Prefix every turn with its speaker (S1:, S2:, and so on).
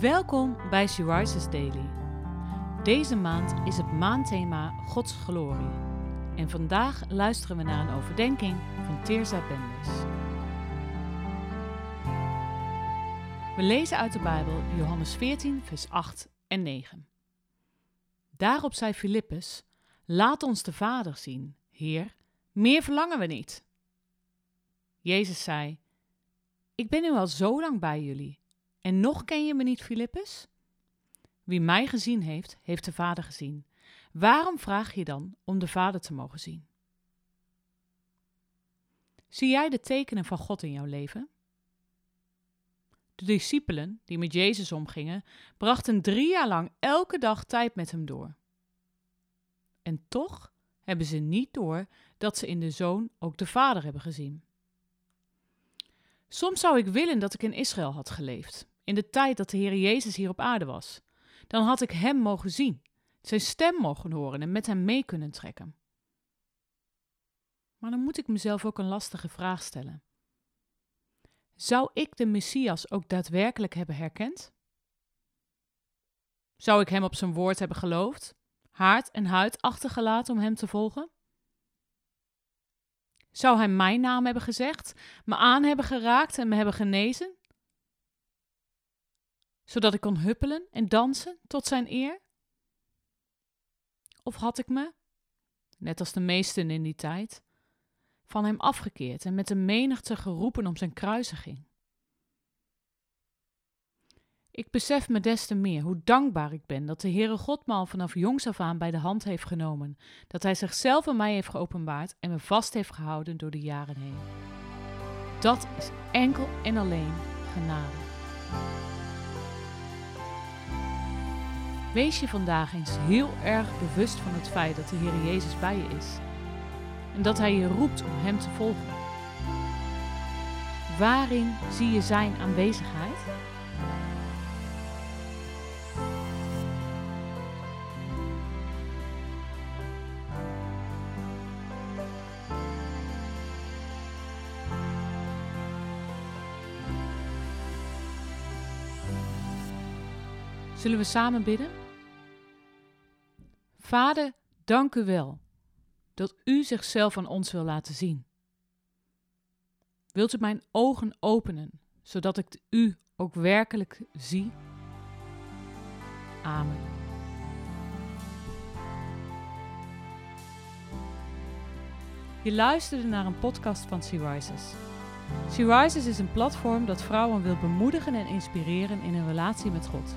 S1: Welkom bij Rises Daily. Deze maand is het maandthema Gods glorie. En vandaag luisteren we naar een overdenking van Teerza Bendis. We lezen uit de Bijbel Johannes 14, vers 8 en 9. Daarop zei Filippus: Laat ons de Vader zien, Heer, meer verlangen we niet. Jezus zei: Ik ben nu al zo lang bij jullie en nog ken je me niet, Filippus? Wie mij gezien heeft, heeft de Vader gezien. Waarom vraag je dan om de Vader te mogen zien? Zie jij de tekenen van God in jouw leven? De discipelen die met Jezus omgingen, brachten drie jaar lang elke dag tijd met hem door. En toch hebben ze niet door dat ze in de zoon ook de Vader hebben gezien. Soms zou ik willen dat ik in Israël had geleefd in de tijd dat de Heer Jezus hier op aarde was. Dan had ik Hem mogen zien, zijn stem mogen horen en met Hem mee kunnen trekken. Maar dan moet ik mezelf ook een lastige vraag stellen. Zou ik de Messias ook daadwerkelijk hebben herkend? Zou ik Hem op zijn woord hebben geloofd, haard en huid achtergelaten om Hem te volgen? Zou Hij mijn naam hebben gezegd, me aan hebben geraakt en me hebben genezen? Zodat ik kon huppelen en dansen tot zijn eer? Of had ik me, net als de meesten in die tijd, van hem afgekeerd en met de menigte geroepen om zijn kruisiging? Ik besef me des te meer hoe dankbaar ik ben dat de Heere God me al vanaf jongs af aan bij de hand heeft genomen, dat Hij zichzelf aan mij heeft geopenbaard en me vast heeft gehouden door de jaren heen. Dat is enkel en alleen genade. Wees je vandaag eens heel erg bewust van het feit dat de Heer Jezus bij je is. En dat Hij je roept om Hem te volgen. Waarin zie je Zijn aanwezigheid? Zullen we samen bidden? Vader, dank u wel dat u zichzelf aan ons wil laten zien. Wilt u mijn ogen openen, zodat ik u ook werkelijk zie? Amen. Je luisterde naar een podcast van Sea Rises. Sea Rises is een platform dat vrouwen wil bemoedigen en inspireren in hun relatie met God.